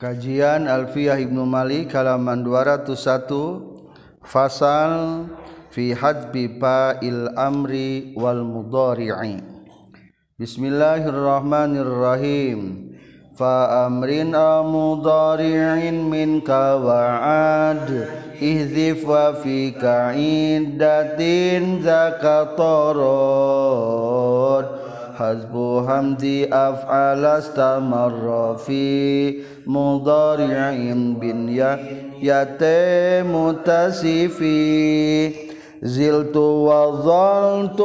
Kajian Alfiyah Ibnu Malik halaman 201 Fasal fi hadbi fa'il amri wal mudhari'i Bismillahirrahmanirrahim. Fa amrin mudhari'in minka wa'ad ihzif wa fi ka'iddatin zakatorod حسب همدي أفعل استمر في مضارع بن بنية متسفي زلت وظلت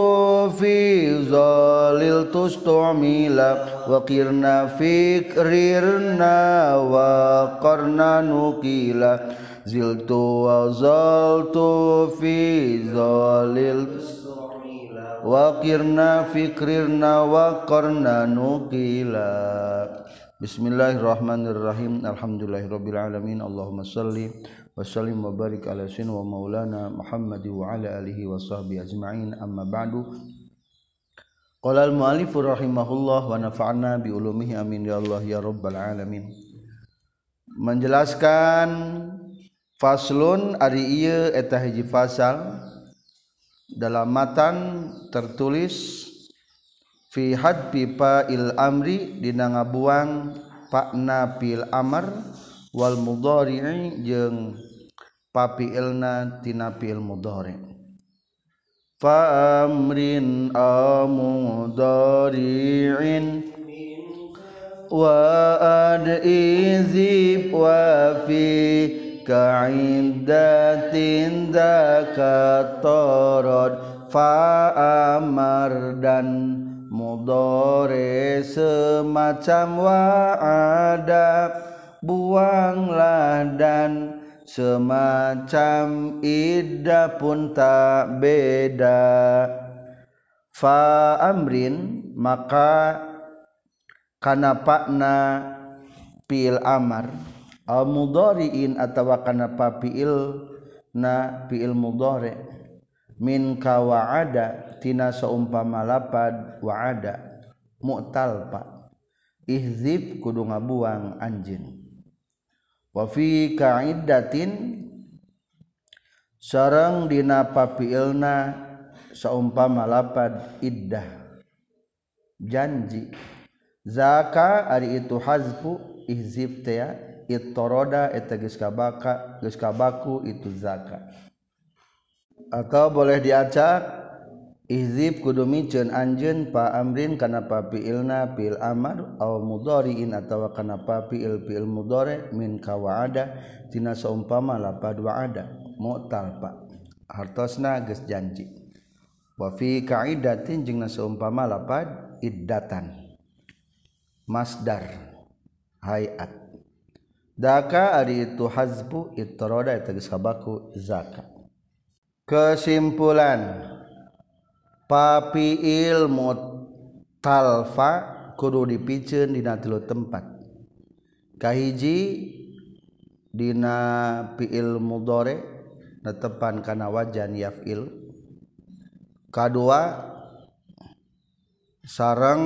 في ظللت استعمل وقرنا فكررنا وقرنا نقيل. زلت وظلت في ظللت wakirna fikrirna wakorna nukila. Bismillahirrahmanirrahim. Alhamdulillahirrabbilalamin Allahumma salli wa sallim wa barik ala sin wa maulana Muhammadi wa ala alihi wa sahbihi ajma'in. Amma ba'du. Qala al-mu'alifu rahimahullah wa nafa'na bi ulumihi amin ya Allah ya rabbal alamin. Menjelaskan faslun ari ieu eta hiji fasal. Dalam matan tertulis fi hadbi fa'il amri dina ngabuang pakna fil amr wal mudhari'i jeung papiilna tina fi'il mudhari. Fa amrin amudhari'in wa ad izib wa fi ka'iddatin zakatorod fa'amar dan mudore semacam wa'ada buanglah dan semacam iddah pun tak beda. Fa'amrin maka kana pakna pil amar al mudhari'in atawa kana papiil na fiil mudhari min ka wa'ada tina saumpama lapad wa'ada mu'tal pa ihzib kudu ngabuang anjeun wa fi ka'iddatin sareng dina papiilna saumpama lapad iddah. Janji. Zaka ari itu hazfu ihzib teh ittoroda eta geus kabaka geus kabaku itu zakat atau boleh diacak ihzib kudu miceun anjeun pa amrin kana papiilna fil amar aw mudhari'in atawa kana papiil fiil mudhari min ka wa'ada tina saumpama lapad wa'ada mu'tal pa hartosna geus janji. Wa fi ka'idatin jeung saumpama lapad iddatan. Masdar hayat daka ari itu hazbu itoroda tegas habaku zakat kesimpulan papi ilmu talfa kudu dipiceun dina tilu tempat. Kahiji dina fiil mudhari netepan kana wajan yafil. Kadua sareng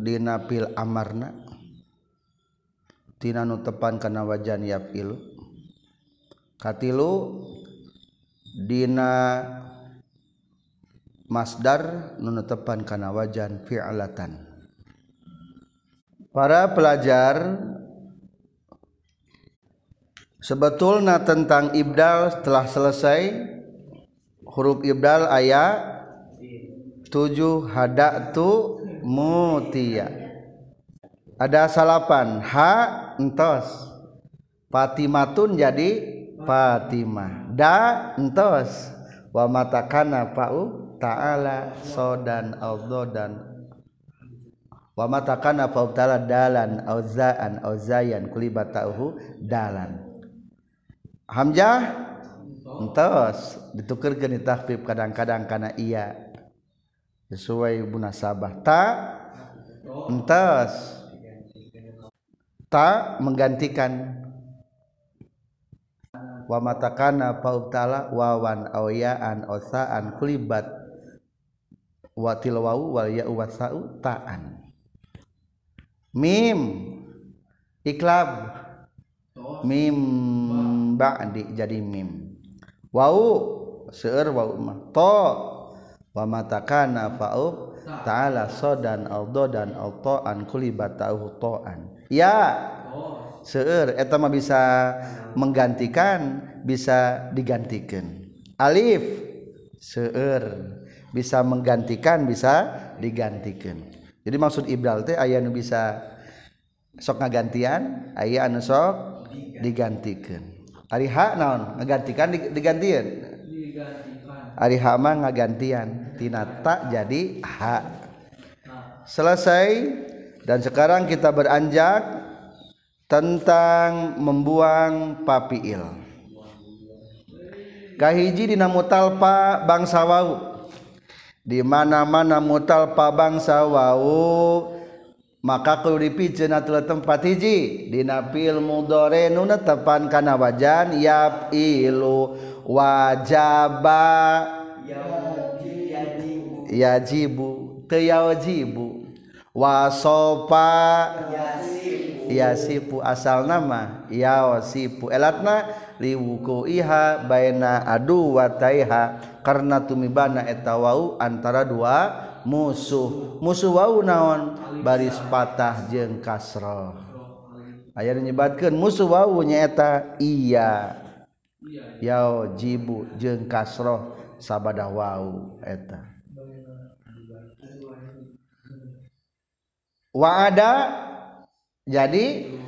dina fil amarna. tina nu tepan kana wajan yafilu katilu dina masdar nu tepan kana wajan fi'latan. Para pelajar sebetulnya tentang ibdal telah selesai. Huruf ibdal ayat tujuh hadatu mutia ada salapan ha entos. Fatimatun jadi Fatimah. Da entos. Wa matakana fa'u ta'ala. Sodan dan wa matakana fa'u ta'ala dalan auzaan auzayan kulibat ta'uhu dalan. Hamzah? Entos. Ditukerkeun di tahfif kadang-kadang kana iya. Sesuai munasabah. Ta? Entos ta menggantikan. Wa matakana pautala wawan awyaan osaan kulibat. Watil wau wal ya wasau ta'an. Mim. Iklab. Mimba di jadi mim. Wow seueur wa mah. To. Wa matakana fa'u ta'ala sodan aldo dan alto an kulibatahu to'an ya. Oh. Seueur eta mah bisa menggantikan bisa digantikan. Alif. Seueur bisa menggantikan bisa digantikan. Jadi maksud ibdal teh aya nu bisa sok ngagantian aya anu sok digantikan. Ari ha naon? Ngagantikan digantieun ari ha mah ngagantian. Tina ta jadi ha. Selesai dan sekarang kita beranjak tentang membuang papiil kahiji dina mutalpa bangsa wau? Di mana-mana mutalpa bangsa wau maka kalau dipijen atulah tempat hiji. Dina fil mudore nuna tepan kana wajan yap ilu wajaba yajibu teu yajibu wasopa. Yasipu. Asal nama yasipu elatna liwuku iha baina adu wataiha. Karena tumibana etawau antara dua musuh. Musuh wau naon? Baris patah jeng kasro aya nyebatkeun musuh wau nyaeta iya. Yao jibu jeng kasro sabada wau eta. Wa ada jadi?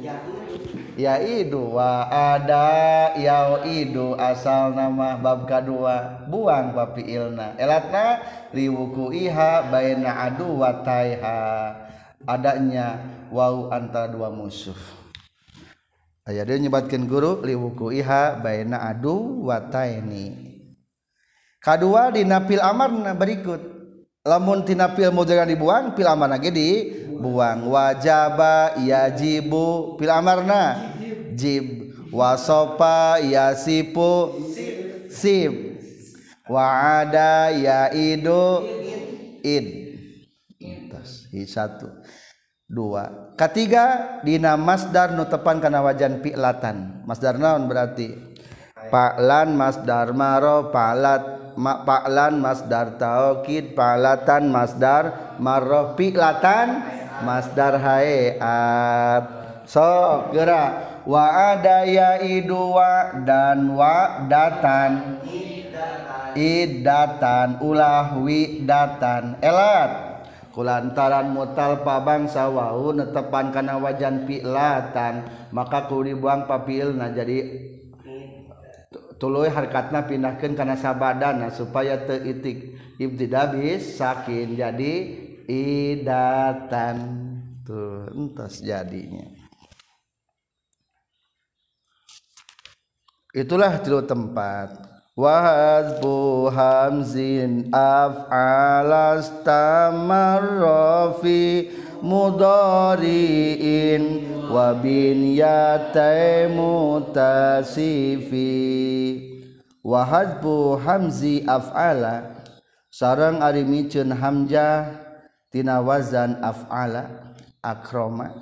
Ya idu wa ada ya idu asal nama bab kedua. Buang papi ilna elatna liwuku iha baina adu wa taiha. Adanya wau antara dua musuh. Ayat dia nyebatkan guru liwuku iha baina adu wa taini. Kedua di napil amarna berikut. Lamun tina pil jangan dibuang pil amar lagi dibuang wajaba yajibu pil amarna jib. Wasopa yasipu sip wa'ada yaidu id. Entas, satu. Dua. Ketiga dina masdar nu tepan kana wajan fi'latan masdar naon berarti? Pa'lan masdar maro pa'lat Pa'lan masdar taukid palatan masdar marroh fi'latan masdar hae at sok gerak wa adaya idu wa dan wa datan. Idatan ulah wi datan elat. Kulantaran mutal pabangsa wau netepan kana wajan pilatan maka ku dibuang papilna. Jadi tuluy harkatna pindahkeun kana sabadana supaya teu itik. Ibtida bis sakin. Jadi idatan tuh entas jadinya. Itulah tilu tempat. Wahazbu hamzin af'alas tamarrafi mudari'in wa bin mutasifi. Wa hadbu hamzi af'ala sarang ari miceun hamzah tina wazan af'ala akroma.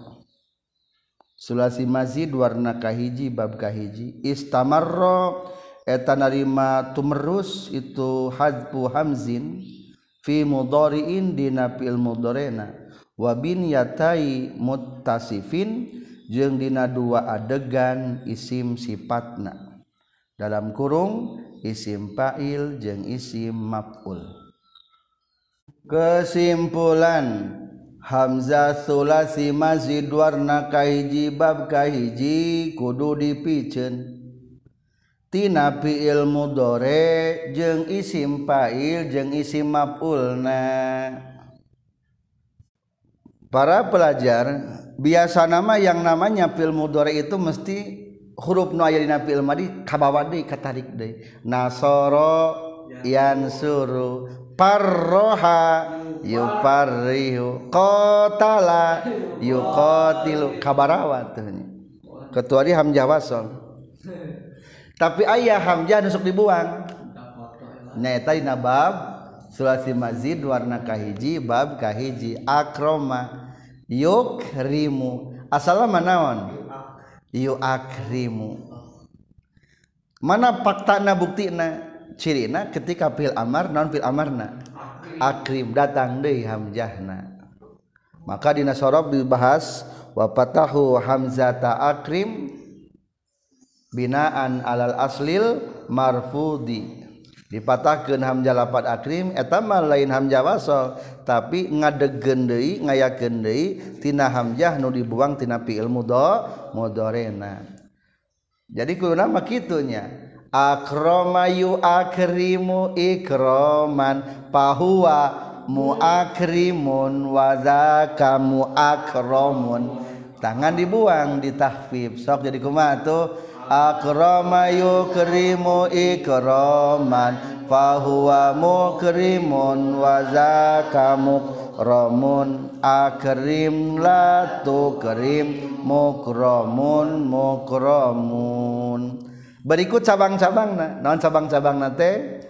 Sulasi mazid warna kahiji bab kahiji. Istamarro eta narima tumerus itu hadfu hamzin fi mudhari'in dina fil mudharena. Wa bin yatai muttasifin jeung dina dua adegan isim sifatna. Dalam kurung isim fa'il jeung isim maf'ul. kesimpulan Hamzah Sulasi Mazid warna kahiji bab kahiji kudu dipicen. Tina fiil mudore jeung isim fa'il jeung isim maf'ulna. Para pelajar biasa nama yang namanya fil mudore itu mesti huruf nu aya dina fil madi kabawa deui katarik deui nasoro yansuru. parroha yuparrihu qatala yuqatilu kabarawa tuh ketuari hamzah wasol. Tapi ayah hamzah nusuk dibuang. Nyata dina bab sulasi mazid warna kahiji bab kahiji. Akroma. Yukrimu. Asal manaon yukrimu. Mana fakta na bukti na? cirina ketika fil amar non fil amarna? Akrim datang deui hamjahna. Maka dina sorob dibahas wa fatahu hamzata akrim binaan alal aslil marfudi. Dipatahkan hamzah lapat akrim etama lain hamzah wasol. Tapi ngadegen deui ngayakeun deui tina hamzah nu dibuang tina fi'il mudho mudorena jadi kuluna mah kitunya. Akrama yu akrimu ikroman pahuwa muakrimun wa zaka muakramun tangan dibuang di tahfif sok jadi kumaha tuh. Akrama yukrimu ikraman fahuwa mukrimun wa zaka mukramun akrim la tukrim mukramun mukramun berikut cabang-cabang non cabang-cabang nate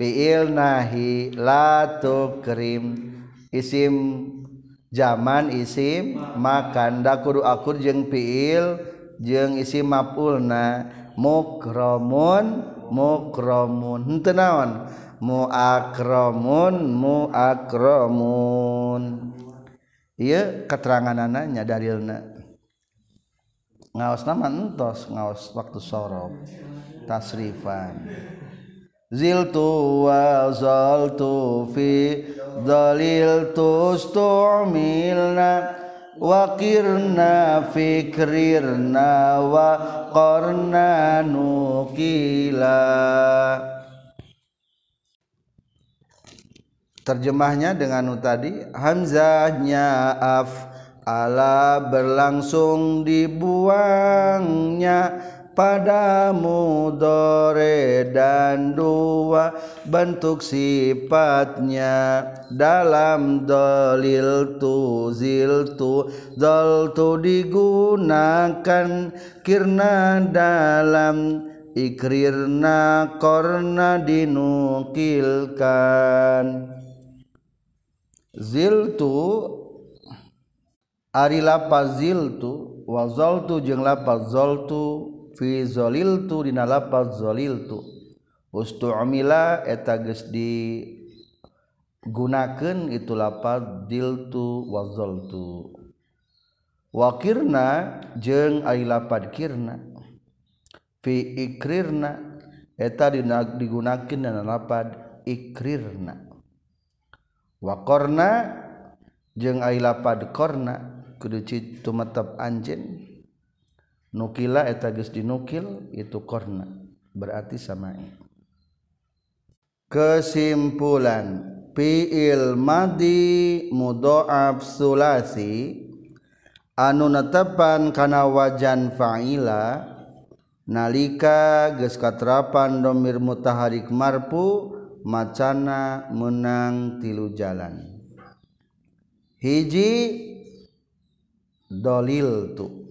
fiil nahi latu krim isim zaman isim makan. Dakuru akur jeng fiil jeng isim mafulna mukromun mukromun. Henteu naon? Muakromun muakromun. Ieu keteranganannya dalilna. Ngaos nama entos ngaos waktu sorob. Tasrifan. Ziltu wa zaltu fi dalil tustu'milna wakirna fikrirna wa qarna nukila. Terjemahnya dengan tadi hamzahnya af ala berlangsung dibuangnya pada mudore dan dua bentuk sifatnya. Dalam dalil tu zil tu dal tu digunakan kirna dalam ikrirna korna dinukilkan. Zil tu Ari lapaziltu wazoltu jeung lapazoltu fi zoliltu dina lapaz zoliltu. Ustu'mila eta geus di gunakeun itu lapaz diltu wazoltu wakirna jeung ari lapad kirna fi ikrirna eta dina digunakeun dina lapad ikrirna. Waqarna jeung ari lapad korna kuduci tumetep anjen nukila eta geus dinukil itu korna berarti sama'i kesimpulan fi'il madi mudha'af sulasi anu netepan kana wajan fa'ila nalika geus katrapan domir mutaharik marfu macana menang tilu jalan. Hiji dolil tu.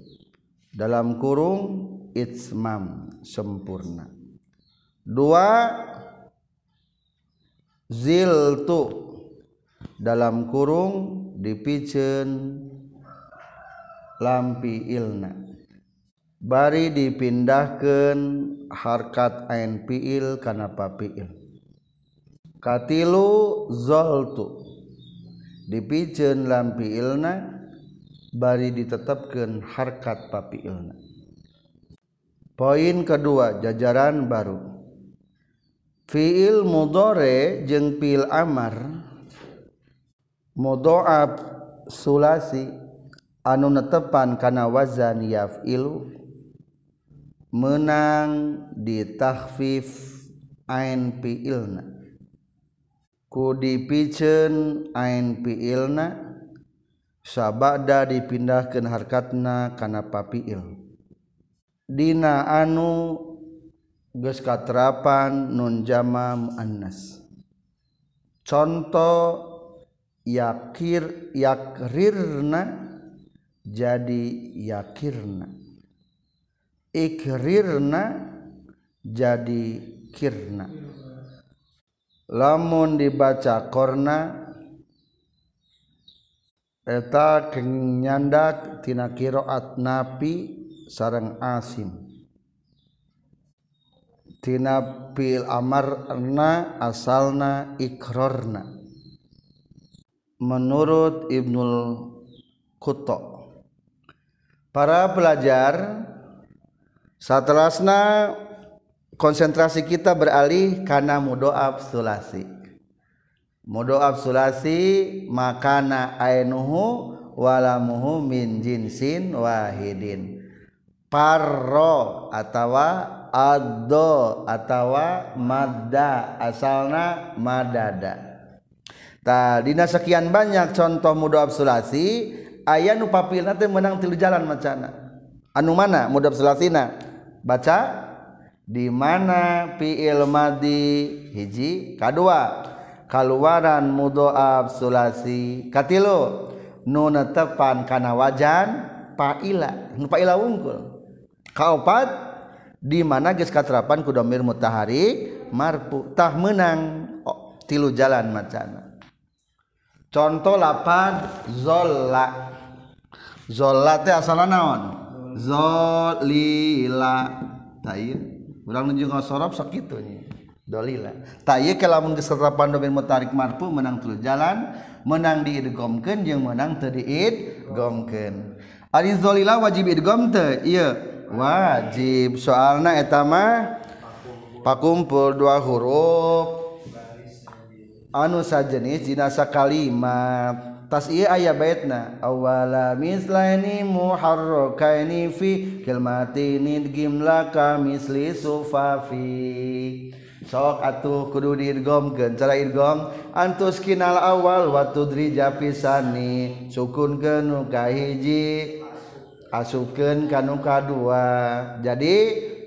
Dalam kurung itsmam sempurna. Dua ziltu dalam kurung dipiceun lampi ilna. Bari dipindahkan harkat ain fiil kana papiil katilu zoltu dipiceun lampi ilna bari ditetapkan harkat papi ilna poin kedua jajaran baru. Fiil mudore jeng fiil amar mudoab sulasi anu netepan kana wazan yaf'ilu menang ditakhfif ain fi'ilna. Ku dipicen ain fi'ilna sabada dipindahkan harkatna kana papiil Dina anu geus katrapan nun jama muannas. Contoh yakir yakrirna jadi yakirna. Ikrirna jadi kirna. Lamun dibaca korna eta kenyandak tina kiroat napi sarang asimtinapil Amarna asalna ikrorna. Menurut Ibnul Kuto para pelajar setelahna konsentrasi kita beralih karena mudoab sulasi mudoaf sulasi makana ainuhu walamuhu min jinsin wahidin. Parro atawa addo atawa madda asalna madada. Tadi dina sekian banyak contoh mudoaf sulasi ayah nu papilna teh menang tilu jalan macana. Anu mana mudoaf sulasina baca di mana fiil madi hiji kadua kaluaran mudhoab sulasi katilu nu netepan kana wajan paila nu paila wungkul. Kaopat di mana geus katerapan ku domir mutahari marfu tah menang. Oh, tilu jalan macana. Contoh lapan zolla. Zolla teh asalna naon? Zolila tah urang nuju ka sorop sakitunya dolila. Tay lamun keserapan domin mutarik marfu menang tulu jalan menang diidgomkeun jeung menang teu diidgomkeun ari dolila wajib idgom teu ieu wajib. Soalna eta mah pakumpul dua huruf. Anu sajenis dina sakalimat. Tas ieu aya baitna awala mislaini muharrakaini fi kalimatini gimla kamisli sufafi. sok atuh kudu diirgomkeun cara irgom. Antus kinal awal watu drija pisani. Sukunkeun nu kahiji asupkeun ka nu kadua jadi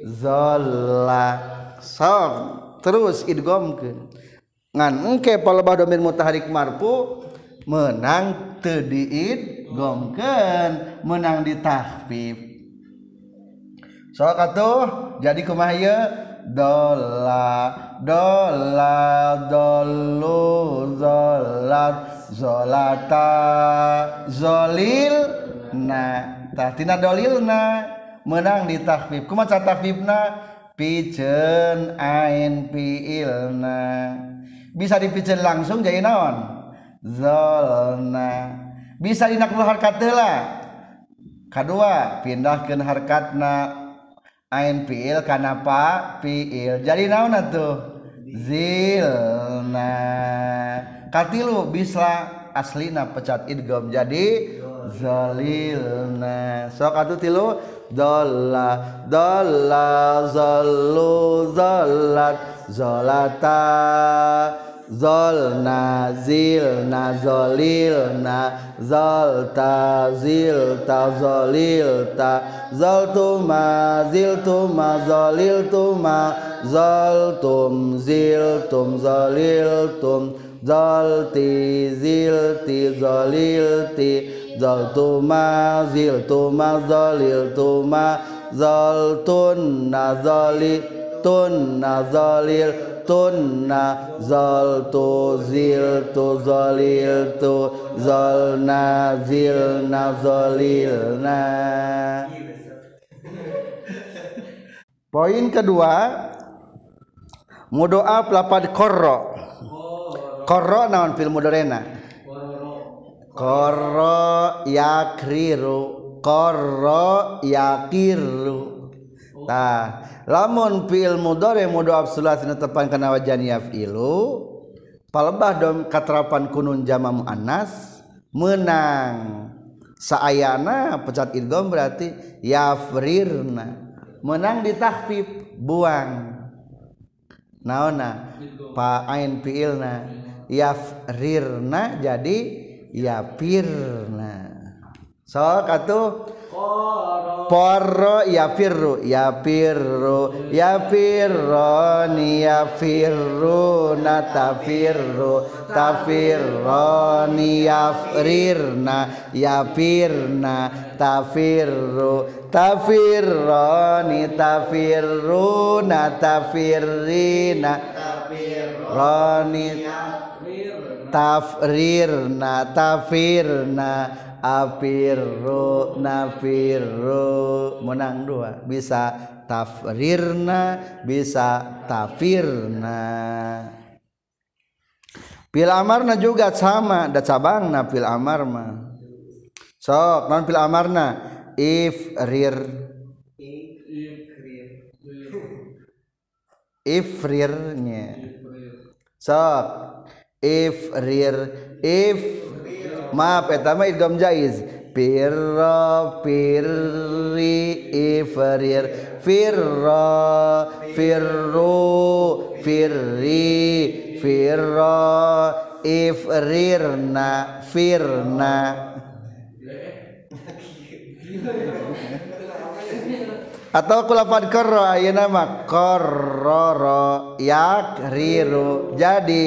zalla sok terus irgomkeun. Ngan engke palebah domir mutaharik marfu menang teu diidgomkeun menang ditahfif sok atuh jadi kumaha dola dola dolu zolat zolata zolil na. Dolil na. Menang di tahfif kumaca tahfifna pijen ain piilna bisa dipijen langsung jadi naon? Zolna bisa dina harkat katela kedua pindahkan harkatna ain fiil kana pa fiil jadi naon tuh zilna katilu bisla aslina pecat idgham jadi zalilna sok atuh tilu? Dalla dalla zallu zallat zalata zol na zil na zolil na zol ta zil ta zolil ta. Zol tu ma zil tu ma zolil tu ma zol tum zil tum zolil tum. Zol ti zil ti zolil ti. Zol tu ma zil tu ma zolil tu ma zol tun na zoli tun na zolil tunna zaltu ziltu zaliltu zalna zilna zalilna. Poin kedua mudoa lapad korro. Korro naon fil mudorena? Korro yakriru korro yakiru Nah, lamun fiil mudhari mudhoaf sulasi tepan kana wajan yafilu palebah dom katerapan kunun jama muannas menang saayana pecat idgham berarti yafrirna. Menang ditahfif buang. Naona pa ain fiilna. Yafrirna jadi yafirna so katu Porro ya firru ya firru ya firroni ya firru na tafirru tafirroni ya frirna ya firna tafirru tafirroni tafirru na tafirrina roni tafrirna tafirna apiru nafiru menang dua. Bisa tafrirna bisa tafirna. Pil amarna juga sama. Da cabangna pil amar mah sok non pil amarna? If rir. Ifrirnya sok. If rir. If maaf eta mah idgham jaiz. Firra firri ifrir firra firru firri firra ifrirna firna atau kulafat korro ayeuna mah korroro yakriru jadi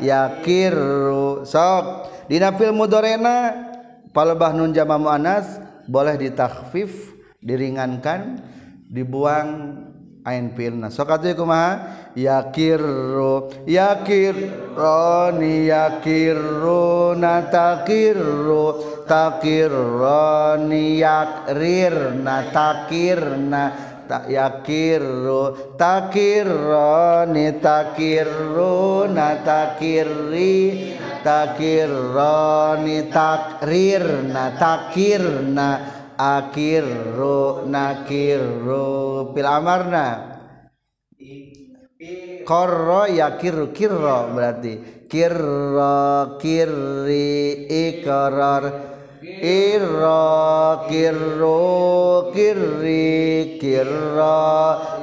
yakiru sok dina fil mudorena palbah nun jama muannas boleh ditakhfif diringankan dibuang ain filna. Sok atuh kumaha? Yakirru yakirroni yakirruna takirru takirroni yakrirna takirna. Tak yakiru takirroni takiru natakiri takirroni takrirna takirna akirru nakiru pil amarna? Korro yakiru kirro berarti. Kirro kiri ikrar irro kirro kiri kirro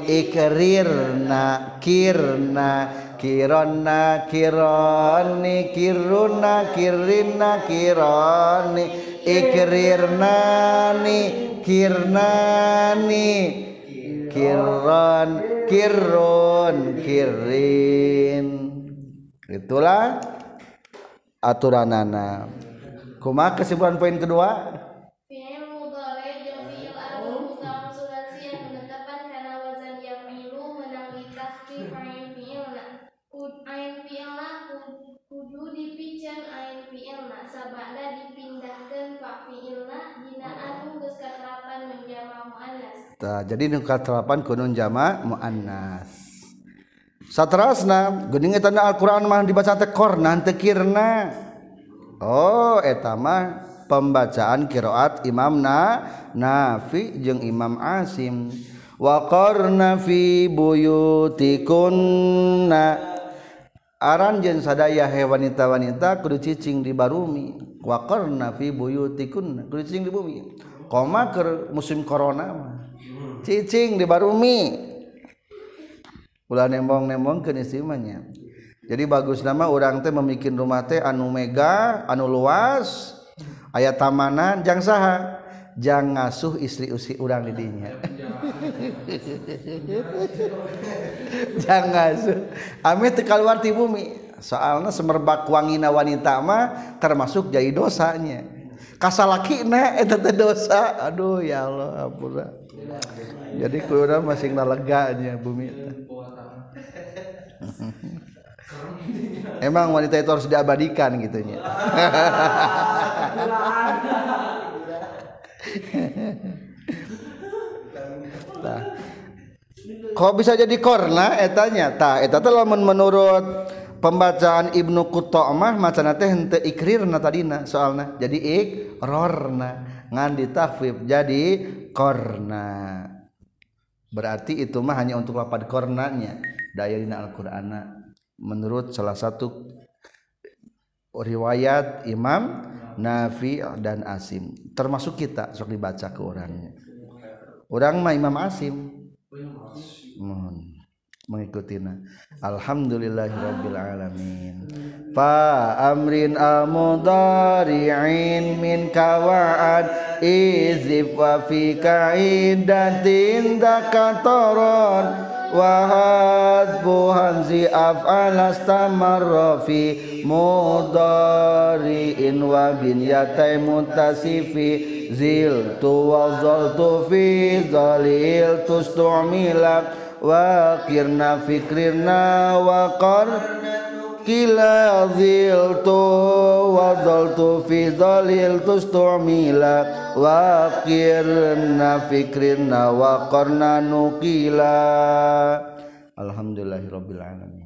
ikrirna kirna kirona kironi kiruna kirina kironi ikrirnani kirnani kiron kirun kirin itulah aturanana kumaha kesimpulan poin kedua? Anu. Tah, jadi nu katerapan kunun jama muannas saterasna geuning eta Al-Qur'an mah dibaca teh korna teu kirna Oh etama pembacaan kiroat Imam na Nafi jeung Imam Asim. Waqarna fi buyutikunna. Aran jeung sadaya he wanita-wanita kudu cicing di barumi. Waqarna fi buyutikunna kudu cicing di bumi. Koma keur musim corona mah. Cicing di barumi. Ulah nembong-nembong ke isimanya jadi bagus nama orang teh memikin rumah teh anu mega anu luas ayat tamanan jang saha? Jang ngasuh istri usi orang didinya. Jang ngasuh. Ame teu kaluar ti bumi. Soalnya semerbak wangina wanita mah termasuk jadi dosanya. Kasalakina eta teh dosa. Aduh ya Allah ampura jadi kurang masih naleganya bumi teh. Emang wanita itu harus diabadikan gitunya. Tah. Kok bisa jadi korna etanya? Tah, eta teh lamun menurut pembacaan Ibnu Qutamah macana teh henteu ikrirna tadina soalna. Jadi ikrorna ngan ditahfif jadi korna. Berarti itu mah hanya untuk lapad kornanya daya dina Al-Qur'ana menurut salah satu riwayat Imam Nafi dan Asim. Termasuk kita sok dibaca ke orangnya orang mah Imam Asim. Mohon mengikutina alhamdulillahirabbil alamin. Fa amrin amudari'in min kawa'ad. Izif wa fi ka'idatin dakatoron wahad buhanzi af'al astamarra fi mudari'in wa bin yatai mutasifi zil tu wa zaltu fi zalil tustu'mila kila ziltu wa zaltu fi zaliltu stumila wa kirna fikrina wa qarna nukila. Alhamdulillahirabbil alamin